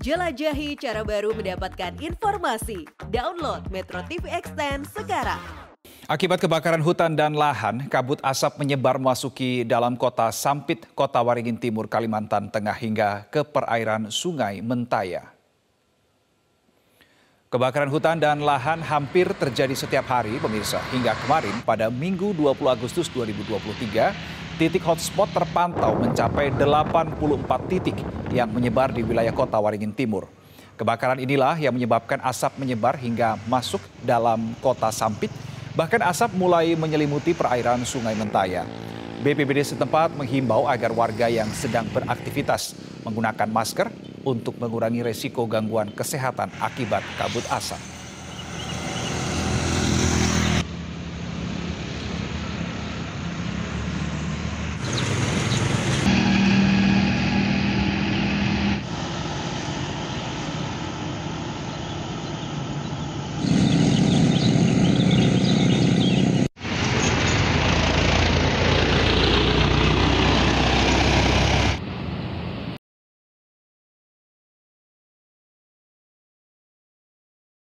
Jelajahi cara baru mendapatkan informasi. Download Metro TV Extend sekarang. Akibat kebakaran hutan dan lahan, kabut asap menyebar memasuki dalam kota Sampit, Kota Waringin Timur, Kalimantan Tengah hingga ke perairan Sungai Mentaya. Kebakaran hutan dan lahan hampir terjadi setiap hari, pemirsa. Hingga kemarin, pada Minggu 20 Agustus 2023, titik hotspot terpantau mencapai 84 titik yang menyebar di wilayah kota Waringin Timur. Kebakaran inilah yang menyebabkan asap menyebar hingga masuk dalam kota Sampit Bahkan asap mulai menyelimuti perairan Sungai Mentaya. BPBD setempat menghimbau agar warga yang sedang beraktivitas menggunakan masker untuk mengurangi resiko gangguan kesehatan akibat kabut asap.